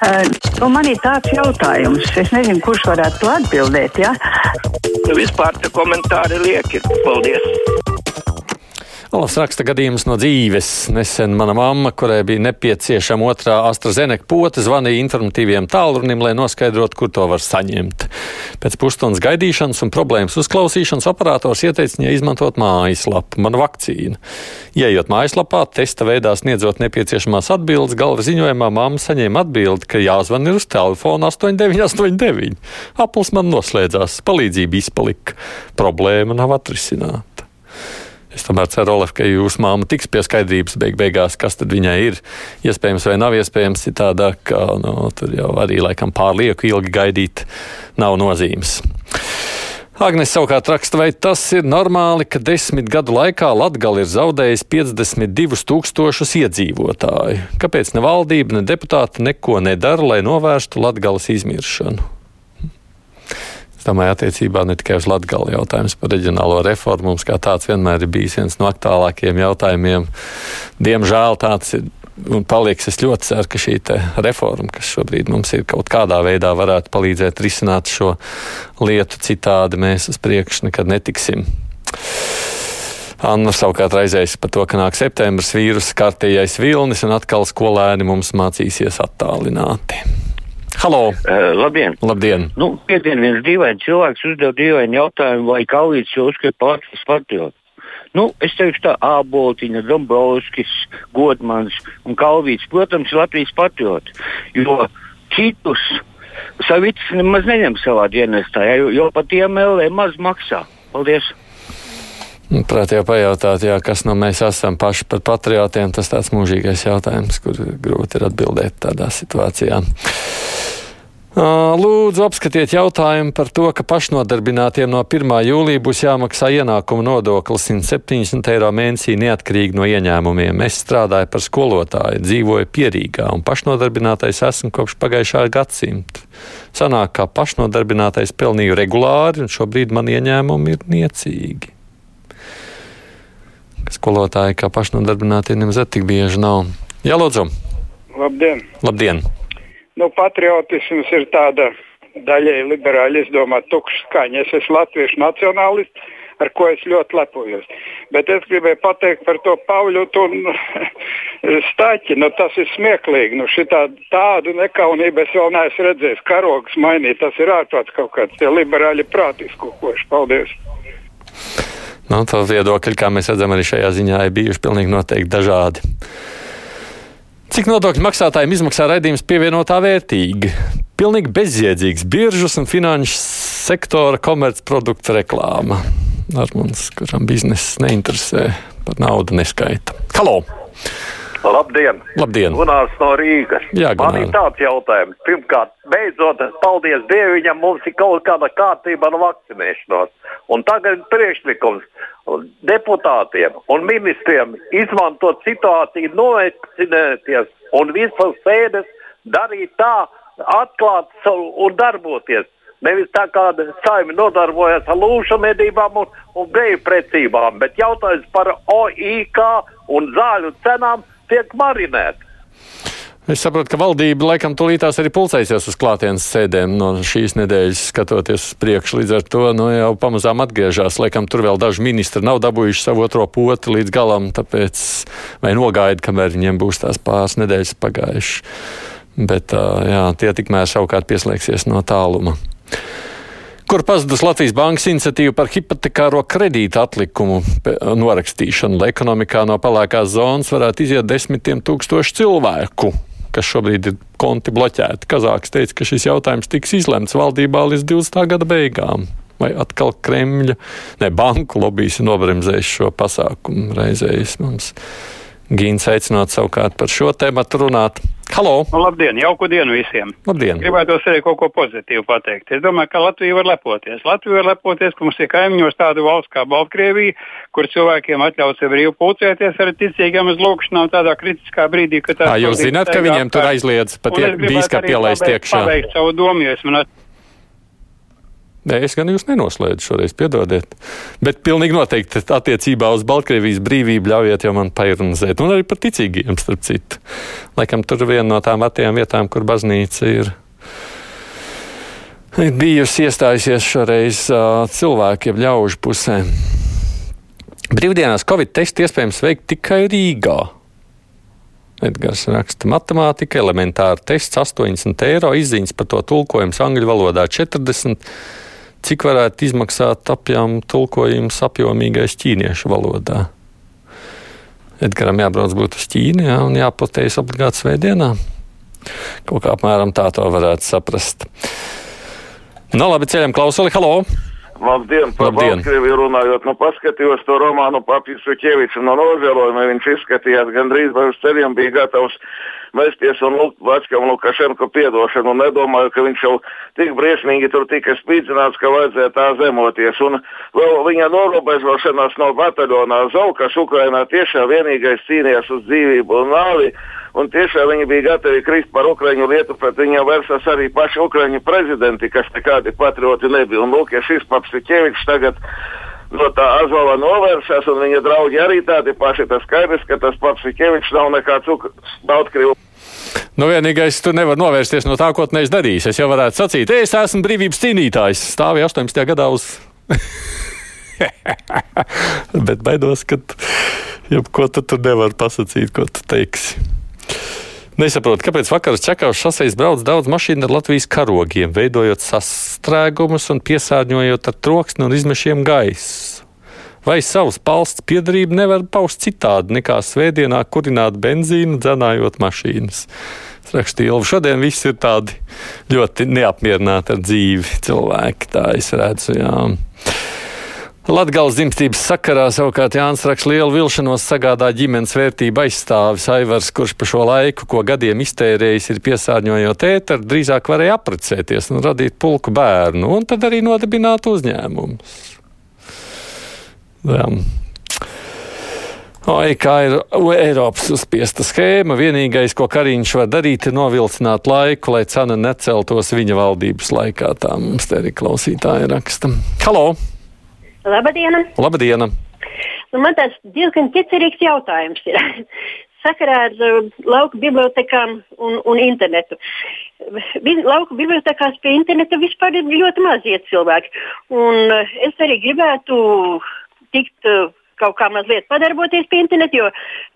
Uh, nu, man ir tāds jautājums, es nezinu, kurš varētu to atbildēt. Ja? Nu, vispār tie komentāri lieki. Paldies! Alas raksta gadījums no dzīves. Nesen mana mamma, kurai bija nepieciešama otrā AstraZeneca pote, zvanīja informatīviem tālrunim, lai noskaidrotu, kur to var saņemt. Pēc pusstundas gaidīšanas un problēmas uzklausīšanas operators ieteica viņai izmantot mājaslapu, mana vakcīna. Iejot mājaslapā, testa veidā sniedzot nepieciešamās atbildes, galva ziņojumā mamma saņēma atbildi, ka jāzvan ir uz telefona 8989. Aplis man noslēdzās, palīdzība izpalika, problēma nav atrisināta. Es tomēr ceru, Olaf, ka jūsu māma tiks pie skaidrības beig beigās, kas tad viņai ir iespējams vai nav iespējams citādāk, ka nu, tur jau arī laikam pārlieku ilgi gaidīt nav nozīmes. Agnēs savukārt raksta, vai tas ir normāli, ka desmit gadu laikā Latgali ir zaudējis 52 tūkstošus iedzīvotāju. Kāpēc ne valdība, ne deputāti neko nedara, lai novērstu Latgales izmiršanu? Es domāju, attiecībā ne tikai uz Latviju jautājums par reģionālo reformu. Mums kā tāds vienmēr ir bijis viens no aktuālākajiem jautājumiem. Diemžēl tāds ir un paliks. Es ļoti ceru, ka šī reforma, kas šobrīd mums ir, kaut kādā veidā varētu palīdzēt risināt šo lietu. Citādi mēs uz priekšu nekad netiksim. Anna savukārt raizējas par to, ka nāk septembris vīrusu kārtējais vilnis un atkal skolēni mums mācīsies attālināti. Halo! Uh, labdien! Labdien. Nu, Pēdien viens dīvains cilvēks uzdeva dīvainu jautājumu, vai Kalvīts jau uzskata par Latvijas patriotu. Nu, es teikšu, tā Āboltiņa, Dombrovskis, Godmans un Kalvīts, protams, ir Latvijas patrioti. Jo citus savits nemaz neņem savā dienestā, jo, jo pat tiem LV maz maksā. Paldies! Prāt jau pajautāt, jā, kas no mēs esam paši par patriotiem, tas tāds mūžīgais jautājums, kur grūti ir atbildēt tādā situācijā. Lūdzu, apskatiet jautājumu par to, ka pašnodarbinātiem no 1. jūlija būs jāmaksā ienākuma nodoklis 170 eiro mēnesī neatkarīgi no ieņēmumiem. Es strādāju par skolotāju, dzīvoju Pierīgā un pašnodarbinātais esmu kopš pagājušā gadsimta. Sanāk, ka pašnodarbinātais pelnīju regulāri un šobrīd man ieņēmumi ir niecīgi. Skolotāji kā pašnodarbinātie nemaz tik bieži nav. Jā, lūdzu! Labdien! Labdien. Nu, patriotisms ir tāda daļēji liberāli izdomāta tukša skaņa. Es esmu latviešu nacionālists, ar ko es ļoti lepojos. Bet es gribēju pateikt par to Pāvļu un Stāķi. Nu, tas ir smieklīgi. Nu, šitā, tādu nekaunību es vēl neesmu redzējis. Karogs mainīt, tas ir ārprāts kaut kāds. Tie liberāļi prātīgi koši. Paldies! Nu, tā viedokļi, kā mēs redzam, arī šajā ziņā ir bijuši pilnīgi noteikti dažādi. Cik nodokļu maksātājiem izmaksā raidījums pievienotā vērtīga? Pilnīgi bezjēdzīgs biržas un finanšu sektora komercproduktu reklāma. Ar mums, kuram biznesa neinteresē, par naudu neskaita. Halo! Labdien! Labdien. Gunārs no Rīgas. Jā, Man ir tāds jautājums. Pirmkārt, beidzot, paldies Dievam, mums ir kaut kāda kārtība ar vakcinēšanos. Un tagad priekšlikums deputātiem un ministriem izmantot situāciju, novakcinēties un visas sēdes darīt tā, atklāt un darboties. Nevis tā kā saimi nodarbojas ar lūšu medībām un, un geju precībām, bet jautājums par OIK un zāļu cenām tiek marinēts. Es saprotu, ka valdība laikam tūlītās arī pulcēsies uz klātienes sēdēm no šīs nedēļas, skatoties uz priekšu. Līdz ar to nu, jau pamazām atgriežas. Laikam tur vēl daži ministri nav dabūjuši savu otro poti līdz galam, tāpēc vai nogaida, kamēr viņiem būs tās pāris nedēļas pagājušas. Bet jā, tie tikmēr savukārt pieslēgsies no tāluma. Kur pazudus Latvijas Bankas iniciatīva par hipotekāro kredītu atlikumu norakstīšanu, lai ekonomikā no pelēkās zonas varētu iziet desmitiem tūkstošu cilvēku? kas šobrīd ir konti bloķēti. Kazāks teica, ka šis jautājums tiks izlemts valdībā līdz 20. gada beigām. Vai atkal Kremļa, ne banku lobbyis ir nobremzējis šo pasākumu reizēs mums. Gīns aicinot savukārt par šo tēmu runāt. Halo! Nu, labdien, jauku dienu visiem! Labdien! Gribētu arī kaut ko pozitīvu pateikt. Es domāju, ka Latvija var lepoties. Latvija var lepoties, ka mums ir kaimiņos tāda valsts kā Baltkrievija, kur cilvēkiem atļauts brīvi pulcēties ar ticīgām uz lūkšanām tādā kritiskā brīdī, kad tā ir. Jūs zināt, ka viņiem tur aizliedz pat bīskapi pielaist iekšā? Paveikt savu domu, jo es man Nē, es gan jūs nenoslēdzu šoreiz, piedodiet. Bet pilnīgi noteikti attiecībā uz Baltkrievijas brīvību ļaujiet jau man pairunizēt. Un arī par ticīgiem, starp citu. Laikam tur viena no tām attajām vietām, kur baznīca ir. Bijusi iestājusies šoreiz uh, cilvēkiem ļaužu pusē. Brīvdienās Covid testu iespējams veikt tikai Rīgā. Edgars raksta, matemātika, elementāra tests 80 eiro, izziņas par to tulkojums angļu valodā 40 cik varētu izmaksāt apjām tulkojums apjomīgais ķīniešu valodā. Edgaram jābrauc būt uz Ķīnu jā, un jāpotējas obligāti svētdienā. Kaut kā apmēram tā to varētu saprast. Nu, labi, ceļam klausuli, halo! Labdien, par Baltkrieviju runājot, nu paskatījos to romānu Papīsu Ķevicu no nožēlojuma, viņš izskatījās gandrīz vai uz ceļiem bija gatavs mesties un lūgt Vačkam Lukašenko piedošanu nedomāju, ka viņš jau tik briesmīgi tur tika spīdzināts, ka vajadzēja tā zemoties. Un vēl viņa norobežošanās no bataļonā Zau, kas Ukrainā tiešām vienīgais cīnījās uz dzīvību un nāvi. Un tiešām viņi bija gatavi krist par Ukraiņu lietu, pret viņiem vērsās arī paši Ukraiņu prezidenti, kas nekādi patrioti nebija. Un lūk, ja šis Papsikevičs tagad no tā Azova novēršas, un viņa draugi arī tādi paši, tas skaidrs, ka tas Papsikevičs nav nekāds Baltkrievu. Nu, vienīgais, tu nevari novērsties no tā, ko tu neesi darījis. Es jau varētu sacīt, es esmu brīvības cīnītājs. Stāvēju 18. gadā uz. Bet baidos, ka jebko tu tur nevar pasakīt, ko tu teiksi. Nesaprotu, kāpēc vakaras čekāšu šoseis brauc daudz mašīnu ar Latvijas karogiem, veidojot sastrēgumus un piesārņojot ar troksni un izmešiem gaisu. Vai savas valsts piedarību nevar paust citādi nekā svētdienā kurināt benzīnu, dzenājot mašīnas? Rakstīju, šodien viss ir tādi ļoti neapmierināti ar dzīvi cilvēki, tā es redzu. Jā. Latgales dzimstības sakarā savukārt Jānis Raks lielu vilšanos sagādā ģimenes vērtību aizstāvis Aivars, kurš pa šo laiku, ko gadiem iztērējis, ir piesārņojot ēteru, drīzāk varēja apprecēties un radīt pulku bērnu, un tad arī nodibināt uzņēmumus. Jā. Oi, kā ir Eiropas uzspiesta schēma. Vienīgais, ko Kariņš var darīt, ir novilcināt laiku, lai cena neceltos viņa valdības laikā. Tā mums te arī klausītāja raksta. Halo! Labdien! Labdien! Nu, man tāds diezgan ķecerīgs jautājums ir. Sakarā ar uh, lauku bibliotekām un, un internetu. Lauku bibliotekās pie interneta vispār ir ļoti maz iet cilvēki. Un uh, es arī gribētu tikt uh, kaut kā mazliet padarboties pie interneta, jo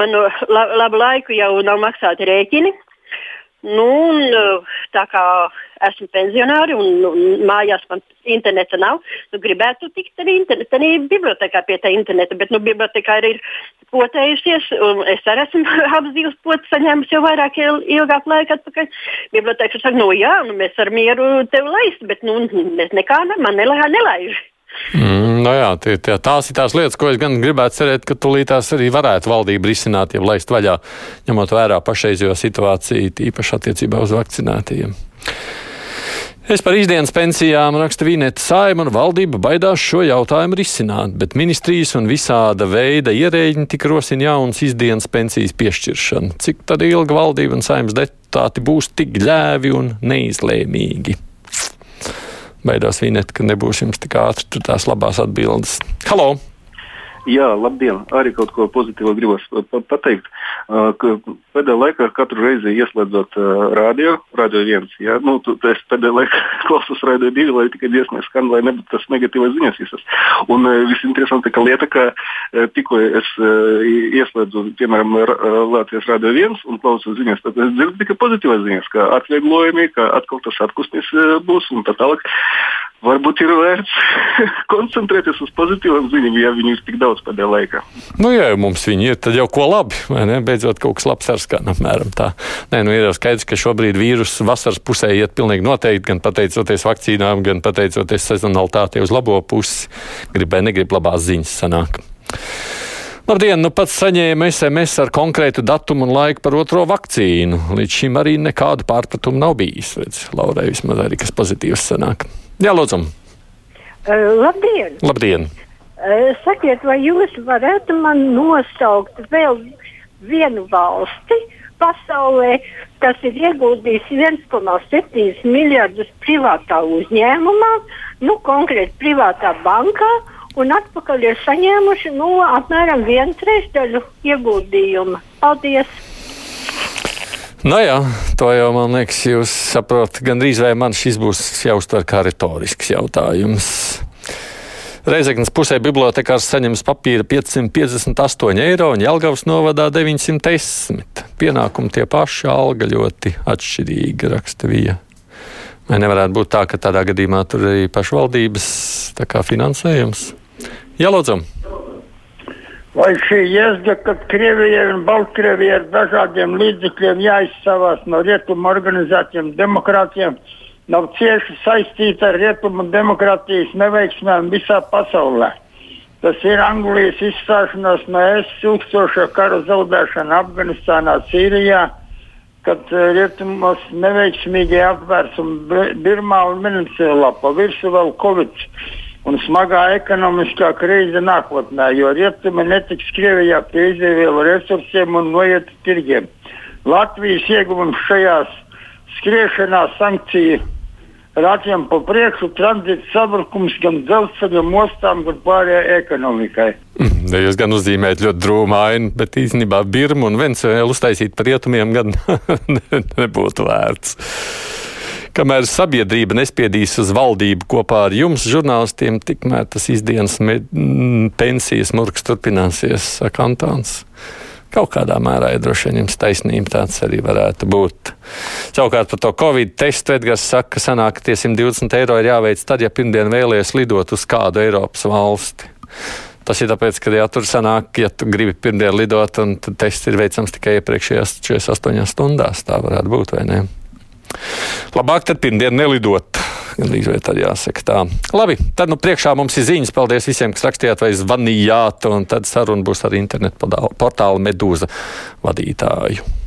man no la, labu laiku jau nav maksāti rēķini. Nu, un, uh, tā kā esmu pensionāri un, un mājās man interneta nav. Nu, gribētu tikt arī, internet, arī bibliotekā pie tā interneta, bet nu, bibliotekā arī ir potējusies. Es arī esmu divas potes saņēmusi jau vairāk il, ilgāku laiku atpakaļ. Biblioteka saka, nu jā, nu, mēs ar mieru tevi laist, bet nu, mēs nekā ne, man nelaiž. Mm, no jā, tie, tie, tās ir tās lietas, ko es gan gribētu cerēt, ka tūlītās arī varētu valdība risināt, ja laist vaļā, ņemot vērā pašreizējo situāciju, īpaši attiecībā uz vakcinētajiem. Es par izdienas pensijām raksta Vīnēta Saima un valdība baidās šo jautājumu risināt, bet ministrijas un visāda veida ierēģi tik rosina jaunas izdienas pensijas piešķiršanu. Cik tad ilgi valdība un saimnes deputāti būs tik ļēvi un neizlēmīgi? Baidās Vīnēta, ka nebūs jums tik ātri tās labās atbildes. Halo! Jā, labdien! Arī kaut ko pozitīvu gribas pateikt. Pēdējā laikā katru reizi ieslēdzot radio, radio viens, jā, nu, tu, es pēdējā laikā klausos radio divi, lai tikai dziesmē skan, lai nebūtu tas negatīvais ziņas visas. Un visinteresantākā lieta, ka tikko es ieslēdzu, piemēram, Latvijas radio viens un klausos ziņas, tad es dzirdu tikai pozitīvas ziņas, ka atvieglojumi, ka atkal tas atkustnis būs un tā tālāk varbūt ir vērts koncentrēties uz pozitīvām ziņām, ja viņi ir tik daudz pēdējā laikā. Nu, ja mums viņi ir, tad jau ko labi, ne? Beidzot, kaut kas labs ar skan apmēram tā. Nē, nu ir jau skaidrs, ka šobrīd vīrus vasaras pusē iet pilnīgi noteikti, gan pateicoties vakcīnām, gan pateicoties sezonalitātei uz labo pusi. Gribēja, negrib labās ziņas sanāk. Labdien, nu pats saņēmu SMS ar konkrētu datumu un laiku par otro vakcīnu. Līdz šim arī nekādu pārpratumu nav bijis. Redz, Laurai vismaz arī kas pozitīvs sanāk. Jā, lūdzu. Uh, labdien! Labdien. Uh, sakiet, vai jūs varētu man nosaukt vēl vienu valsti, pasaulē, kas ir ieguldījis 1,7 miljardus privātā uzņēmumā, nu, konkrēti privātā bankā, un atpakaļ ir saņēmuši nu, apmēram vienu trešdaļu ieguldījuma. Paldies! Nu jā, to jau man liekas, jūs saprotat. Gan drīz vai man šis būs jāuztver kā retorisks jautājums. Reizeknas pusē bibliotekārs saņems papīra 558 eiro un Jelgavas novadā 910. Pienākumi tie paši, alga ļoti atšķirīga, raksta Vija. Vai nevarētu būt tā, ka tādā gadījumā tur arī pašvaldības finansējums? Jā, lūdzu! Vai šī jēga, ka Krievijai un Baltkrievijai ar dažādiem līdzekļiem jāizsavās no rietumu organizācijām, demokrātiem, nav cieši saistīta ar rietumu demokrātijas neveiksmēm visā pasaulē. Tas ir Anglijas izstāšanās no ES ilgstošā kara zaudēšana Afganistānā, Sīrijā, kad eh, rietumos neveiksmīgi apvērsumi Birmā un Venecijā pa virsmu vēl Covid un smagā ekonomiskā krīze nākotnē, jo rietumi netiks Krievijā pie izdevielu resursiem un noiet tirgiem. Latvijas ieguvums šajās skriešanā sankciju rāķiem pa priekšu tranzīta sabrukums gan dzelzceļa ostām, gan pārējai ekonomikai. Mm, jūs gan uzzīmējat ļoti drūmu ainu, bet īstenībā Birmu un Venezuelu uztaisīt par rietumiem gan nebūtu vērts. Kamēr sabiedrība nespiedīs uz valdību kopā ar jums, žurnālistiem, tikmēr tas izdienas pensijas murgs turpināsies, saka Antāns. Kaut kādā mērā ir droši vien jums taisnība, tāds arī varētu būt. Savukārt par to Covid testu Edgars saka, ka sanāk, ka tie 120 eiro ir jāveic tad, ja pirmdien vēlies lidot uz kādu Eiropas valsti. Tas ir tāpēc, ka, ja tur sanāk, ja tu gribi pirmdien lidot, tad tests ir veicams tikai iepriekšējās 48 stundās, tā varētu būt, vai ne? Labāk tad pirmdien nelidot. Gandrīz vai tad jāsaka tā. Labi, tad nu priekšā mums ir ziņas. Paldies visiem, kas rakstījāt vai zvanījāt, un tad saruna būs ar internetu portālu Medūza vadītāju.